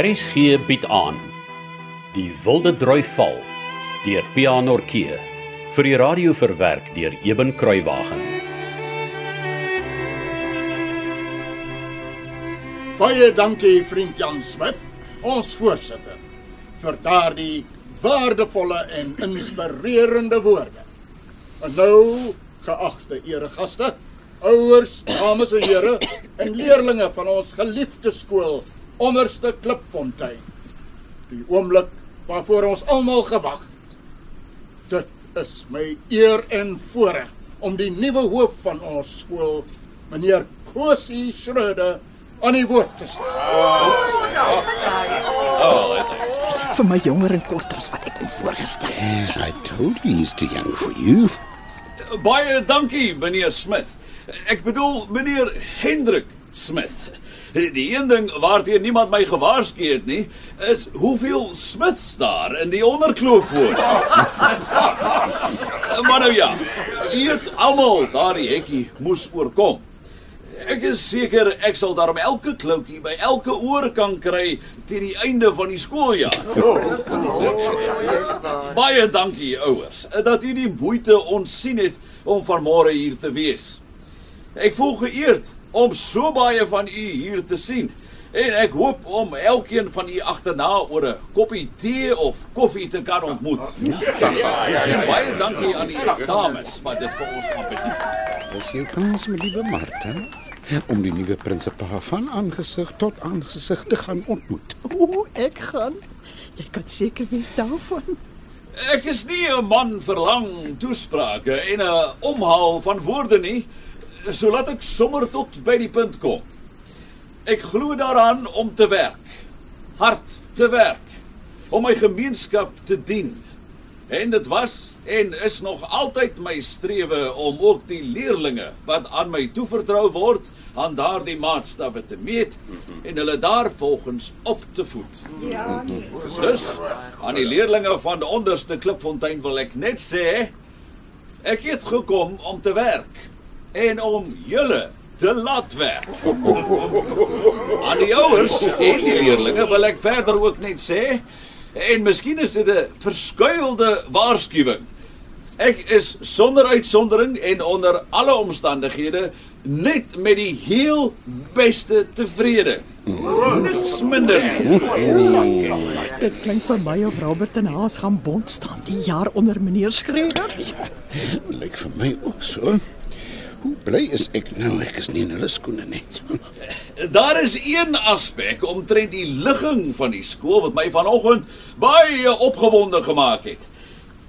RSG bied aan Die Wilde Droi Val deur Pianorkee vir die radio verwerk deur Eben Kruiwagen. Baie dankie vriend Jan Smit, ons voorsitter, vir daardie waardevolle en inspirerende woorde. En nou, geagte eregaste, ouers, dames en here en leerdlinge van ons geliefde skool Onderste Klipfontein. Die oomblik waarvoor ons almal gewag het. Dit is my eer en voorreg om die nuwe hoof van ons skool, meneer Kosie Schröder, aan die woord te stel. vir my jonger en korter as wat ek kon voorgestel het. I told you he's too young for you. Baie dankie, meneer Smith. Ek bedoel meneer Hendrik Smith. Die een ding waarteen niemand my gewaarsku het nie, is hoeveel Smiths daar in die onderkloof woon. maar nou ja, het almal daardie hekkie moes oorkom. Ek is seker ek sal daarom elke kloutjie by elke oor kan kry teen die einde van die skooljaar. Baie dankie ouers dat u die moeite ontsien het om vanmôre hier te wees. Ek voel geëerd om so baie van u hier te sien. En ek hoop om elkeen van u agterna oor 'n koppie tee of koffie te kan ontmoet. Baie dankie aan die dames wat dit vir ons kan beteken. Dis jou kans, my liewe Martha, om die nuwe prinsipaal van aangesig tot aangesig te gaan ontmoet. O, ek gaan. Jy kan seker wees daarvan. Ek is nie 'n man vir lang toesprake en 'n omhaal van woorde nie, so laat ek sommer tot by die punt kom. Ek glo daaraan om te werk, hard te werk, om my gemeenskap te dien. En dit was en is nog altyd my strewe om ook die leerlinge wat aan my toevertrou word, aan daardie maatstawwe te meet en hulle daarvolgens op te voed. Dus aan die leerlinge van die onderste Klipfontein wil ek net sê ek het gekom om te werk en om julle te laat werk. Aan die ouers en die leerlinge wil ek verder ook net sê en miskien is dit 'n verskuilde waarskuwing. Ek is sonder uitsondering en onder alle omstandighede net met die heel beste tevrede. Niks minder nie. Dit klink vir my of Robert en Haas gaan bond staan die jaar onder meneer Schreuder. Lyk vir my ook so. Hoe bly is ek nou ek is nie in hulle skoene nie. Daar is een aspek omtrent die ligging van die skool wat my vanoggend baie opgewonde gemaak het.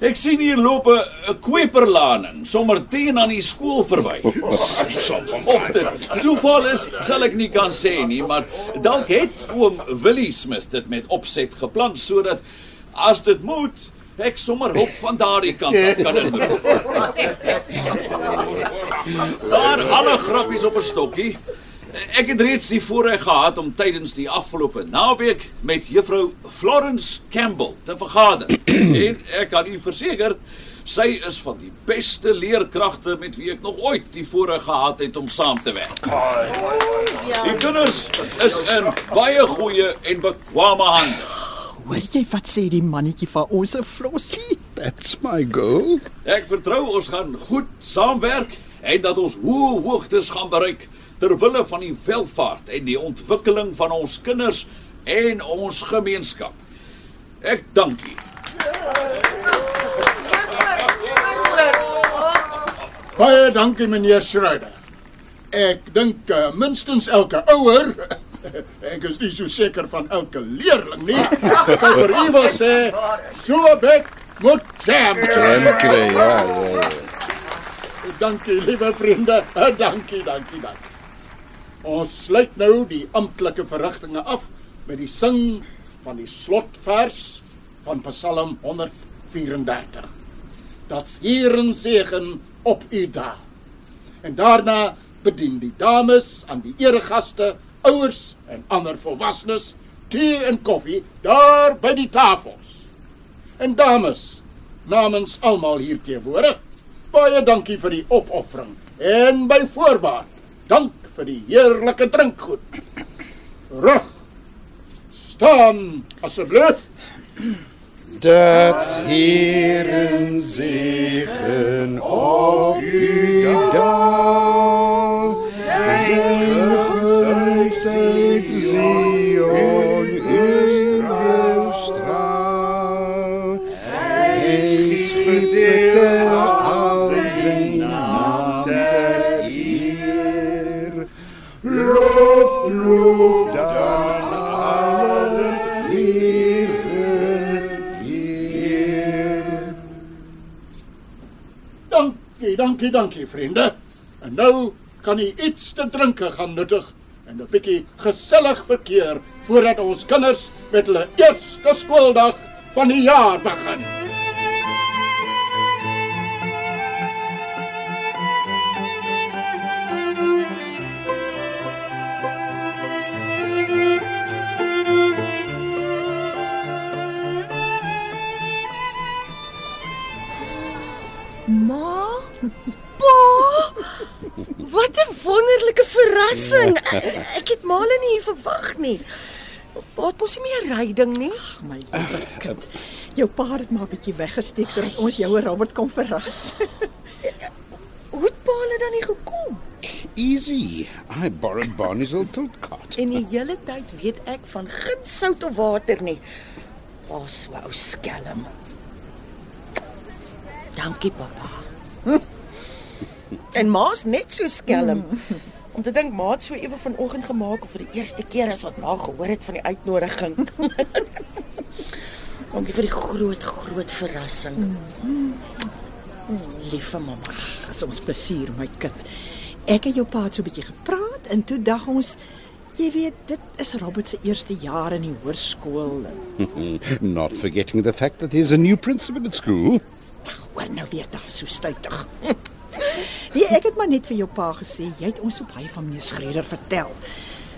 Ek sien hier loop 'n kweperlaning sommer teen aan die skool verby. Of dit toeval is, sal ek nie kan sê nie, maar dalk het oom Willie Smith dit met opset geplan sodat as dit moet ek sommer hulp van daardie kant af kan inroep. Daar alle grappies op 'n stokkie. Ek het reeds die voorreg gehad om tydens die afgelope naweek met juffrou Florence Campbell te vergader. en ek kan u verseker, sy is van die beste leerkragte met wie ek nog ooit die voorreg gehad het om saam te werk. Die kinders is in baie goeie en bekwame hande. Hoor jy wat sê die mannetjie van ons Flossie? That's my goal. Ek vertrou ons gaan goed saamwerk en dat ons hoë hoogtes gaan bereik ter wille van die welvaart en die ontwikkeling van ons kinders en ons gemeenskap. Ek dank u. Baie dankie meneer Schröder. Ek dink uh, minstens elke ouer ek is nie so seker van elke leerling nie. Sou vir u wil sê so bek moet jam. Jam kry, ja, ja. ja. Dankie liewe vriende. Dankie, dankie, dankie. Ons sluit nou die amptelike verrigtinge af met die sing van die slotvers van Psalm 134. Dat's hier 'n segen op u dae. En daarna bedien die dames aan die eregaste, ouers en ander volwassenes tee en koffie daar by die tafels. En dames, namens almal hier teenwoordig, baie dankie vir die opoffering en by voorbaat dank vir die heerlike drinkgoed. Rug. Staan asseblief. Dat Heeren zegen op u. Zijn gunst uit Zion u straal. Hij schittert al zijn naam ter eer. Loof, loof dan alle heren Heer. Dankie, dankie, dankie vriende. En nou kan u iets te drinke gaan nuttig en 'n bietjie gesellig verkeer voordat ons kinders met hulle eerste skooldag van die jaar begin. Ma? Pa? Wat 'n wonderlike verrassing. Ek het Male nie hier verwag nie. Het mos nie meer ryding nie. My liewe kind. Jou pa het maar 'n bietjie weggesteek sodat ons jou en Robert kon verras. Hoe het Pa hulle dan nie gekom? Easy. I borrowed Barney's old tilt cart. En die hele tyd weet ek van geen sout of water nie. Pa so ou skelm. Dankie pappa. En ma's net so skelm. Om te dink ma het so ewe vanoggend gemaak of vir die eerste keer as wat ma gehoor het van die uitnodiging. Dankie vir die groot groot verrassing. Liewe mamma. As ons plesier, my kind. Ek en jou pa het so 'n bietjie gepraat en toe dag ons jy weet, dit is Robert se eerste jaar in die hoërskool. Not forgetting the fact that there's a new principal at school. Hoor nou weer daar so stuitig. Nee, ek het maar net vir jou pa gesê jy het ons so baie van meneer Schreder vertel.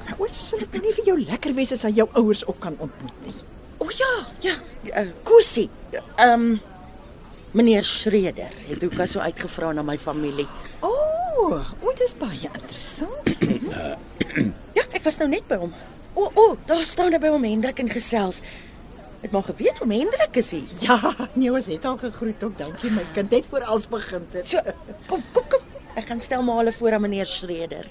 Maar ons sal dit nou nie vir jou lekker wees as hy jou ouers ook kan ontmoet nie. O ja, ja, uh, Kusie. Ehm um, meneer Schreder het ook so uitgevra na my familie. O, oh, oh, dit is baie interessant. Ja, ek was nou net by hom. O, o, daar staan hy by hom Hendrik en gesels. Het maar geweet hom Hendrik is hier. Ja, nee, ons het al gegroet ook. Dankie my kind. Net voor als begin het. So, kom, kom, kom. Ek gaan stel maar hulle voor aan meneer Schreder.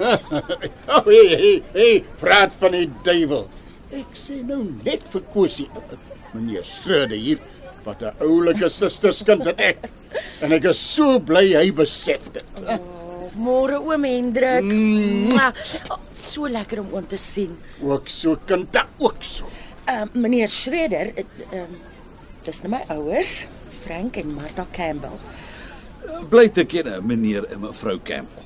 Oh, hey, hey, hey, praat van die duiwel. Ek sê nou net vir Kosie, meneer Schrede hier, wat 'n oulike susterskind het ek. En ek is so bly hy besef dit. Oh, môre oom Hendrik. Mm. Oh, so lekker om oom te sien. Ook so kind ook so. Ehm uh, meneer Schreder, ehm uh, dis nou my ouers, Frank en Martha Campbell. Bly te ken, meneer en mevrou Campbell.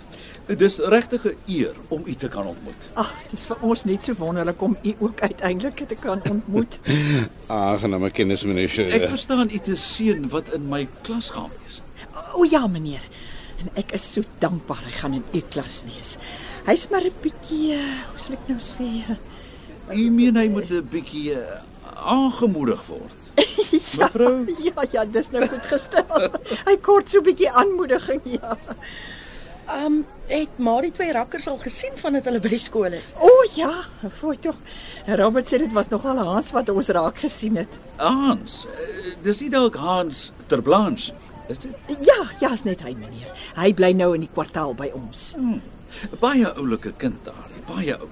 Dis regtig 'n eer om u te kan ontmoet. Ag, dis vir ons net so wonderlik om u ook uiteindelik te kan ontmoet. Aangename kennis, meneer Ek verstaan u te seun wat in my klas gaan wees. O ja, meneer. En ek is so dankbaar hy gaan in u klas wees. Hy's maar 'n bietjie, uh, hoe sal ek nou sê? U meen hy moet 'n bietjie uh, aangemoedig word. Mevrou, Ja, ja, dis nou goed gestel. hy kort so 'n bietjie aanmoediging, ja. Ehm um, het maar die twee rakkers al gesien vandat hulle by die skool is. O ja, fooi tog. Robert sê dit was nogal Hans wat ons raak gesien het. Hans, dis nie dalk Hans ter Blanche nie. Is dit? Ja, ja, is net hy meneer. Hy bly nou in die kwartaal by ons. Baie oulike kind daar, baie ou.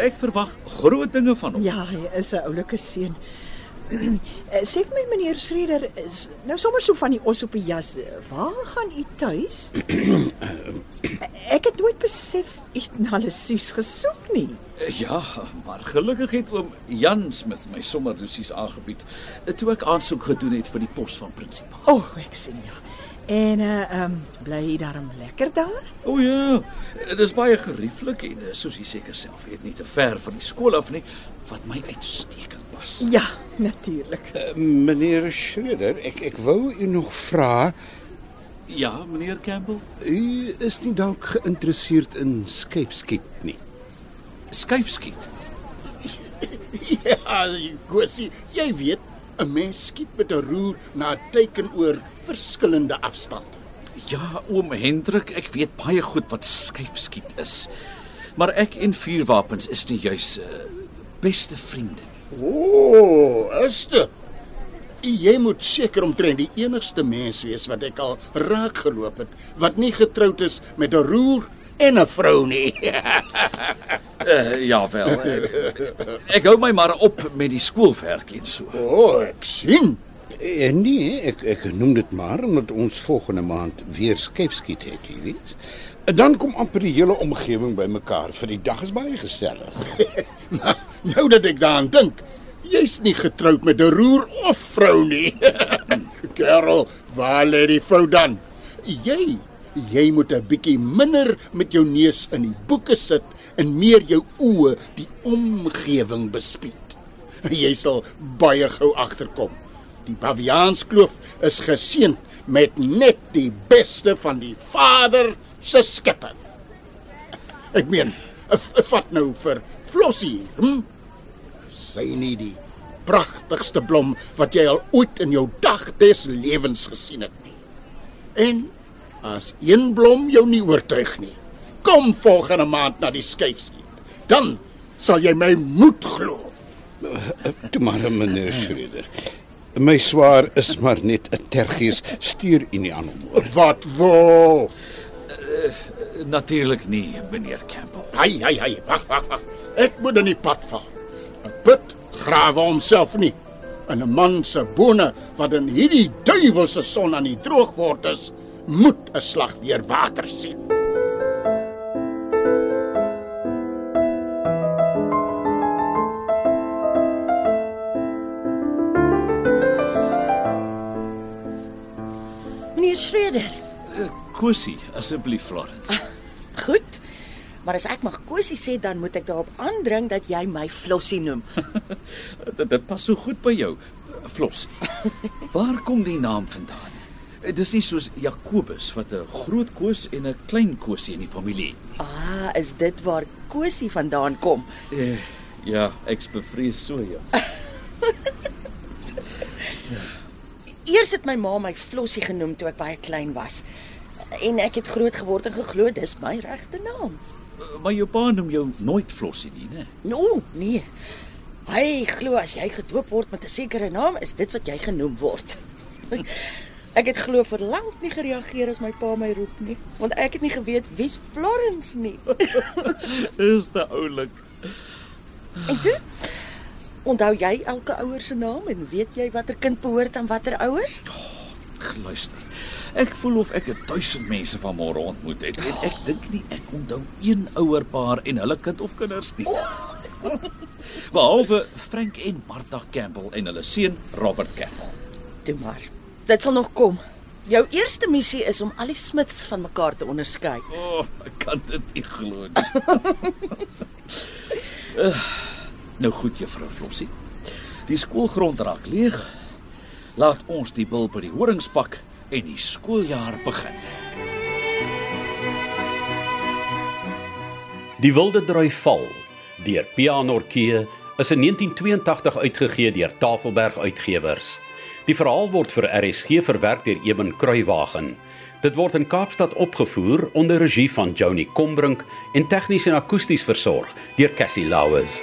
Ek verwag groot dinge van hom. Ja, hy is 'n oulike seun. Eh, Sê vir my meneer Schreder, is nou sommer so van die os op die jas. eh, Waar gaan u tuis? Ek het nooit besef u het na Lessus gesoek nie. Ja, maar gelukkig het oom Jan Smith my sommer Lucies aangebied eh, toe ek aansoek gedoen het vir die pos van prinsipaal. O, oh, ek sien ja. En uh um, bly jy daarom lekker daar? O ja, dit is baie gerieflik en eh, soos jy seker self weet, nie te ver van die skool af nie, wat my uitstekend pas. Ja, natuurlik. Uh, meneer Schreder, ek ek wou u nog vra, Ja, meneer Campbell, u is nie dalk geïnteresseerd in skyfskiet nie. skuifskiet. Ja, Kosie, jy weet, 'n Mens skiet met 'n roer na 'n teiken oor verskillende afstande. Ja, oom Hendrik, ek weet baie goed wat skyfskiet is. Maar ek en vuurwapens is nie juis uh, beste vriende nie. O, oh, is dit? Jy moet seker omtrent die enigste mens wees wat ek al raak geloop het wat nie getroud is met 'n roer en 'n vrou nie. Uh, ja wel. Ek, ek hou my maar op met die skoolwerk en so. O, oh, ek sien. En nee, ek ek noem dit maar omdat ons volgende maand weer skyfskiet het, jy weet. Dan kom amper die hele omgewing bymekaar vir die dag is baie gesellig. Nou, nou dat ek daaraan dink, jy's nie getroud met 'n roer of vrou nie. Kerel, waar lê die fout dan? Jy jy moet 'n bietjie minder met jou neus in die boeke sit en meer jou oë die omgewing bespied. Jy sal baie gou agterkom. Die Baviaanskloof is geseënd met net die beste van die Vader se skepping. Ek meen, vat nou vir Flossie, hm? Sy nie die pragtigste blom wat jy al ooit in jou dag des lewens gesien het nie. En as een blom jou nie oortuig nie, kom volgende maand na die skyfskiet. Dan sal jy my moed glo. Toe maar meneer Schreder. My swaar is maar net 'n tergies stuur u nie aan hom hoor. Wat wo? Natuurlik nie, meneer Campbell. Hai, hai, hai, wag, wag, wag. Ek moet in die pad val. 'n Put grawe homself nie. En 'n man se bone wat in hierdie duiwelse son aan die droog word is, moet 'n slag weer water sien. Meneer Schreder. Kosie, asseblief Florence. Maar as ek mag Kosie sê, dan moet ek daarop aandring dat jy my Flossie noem. dit, dit pas so goed by jou, Flossie. Waar kom die naam vandaan? Eh, Dis nie soos Jakobus wat 'n groot koos en 'n klein koosie in die familie het nie. Ah, is dit waar Kosie vandaan kom? Eh, ja, ek's bevrees so ja. Eers het my ma my Flossie genoem toe ek baie klein was. En ek het groot geword en geglo dis my regte naam. Eh, Maar jou pa noem jou nooit Flossie nie, né? No, nee. Hy glo as jy gedoop word met 'n sekere naam, is dit wat jy genoem word. Ek het glo vir lank nie gereageer as my pa my roep nie, want ek het nie geweet wie's Florence nie. Is te oulik. En toe onthou jy elke ouer se naam en weet jy watter kind behoort aan watter ouers? Luister. Ek voel of ek 'n duisend mense vanmôre ontmoet het en ek dink nie ek onthou een ouerpaar en hulle kind of kinders nie. Behalwe Frank en Martha Campbell en hulle seun Robert Campbell. Toe maar. Dit sal nog kom. Jou eerste missie is om al die Smiths van mekaar te onderskei. O, oh, ek kan dit nie glo nie. uh, nou goed, juffrou Flossie. Die skoolgrond raak leeg. Laat ons die bil by die horings pak en die skooljaar begin. Die Wilde Drui Val deur Pianorkee is in 1982 uitgegee deur Tafelberg Uitgewers. Die verhaal word vir RSG verwerk deur Eben Kruiwagen. Dit word in Kaapstad opgevoer onder regie van Joni Combrink en tegnies en akoesties versorg deur Cassie Lauers.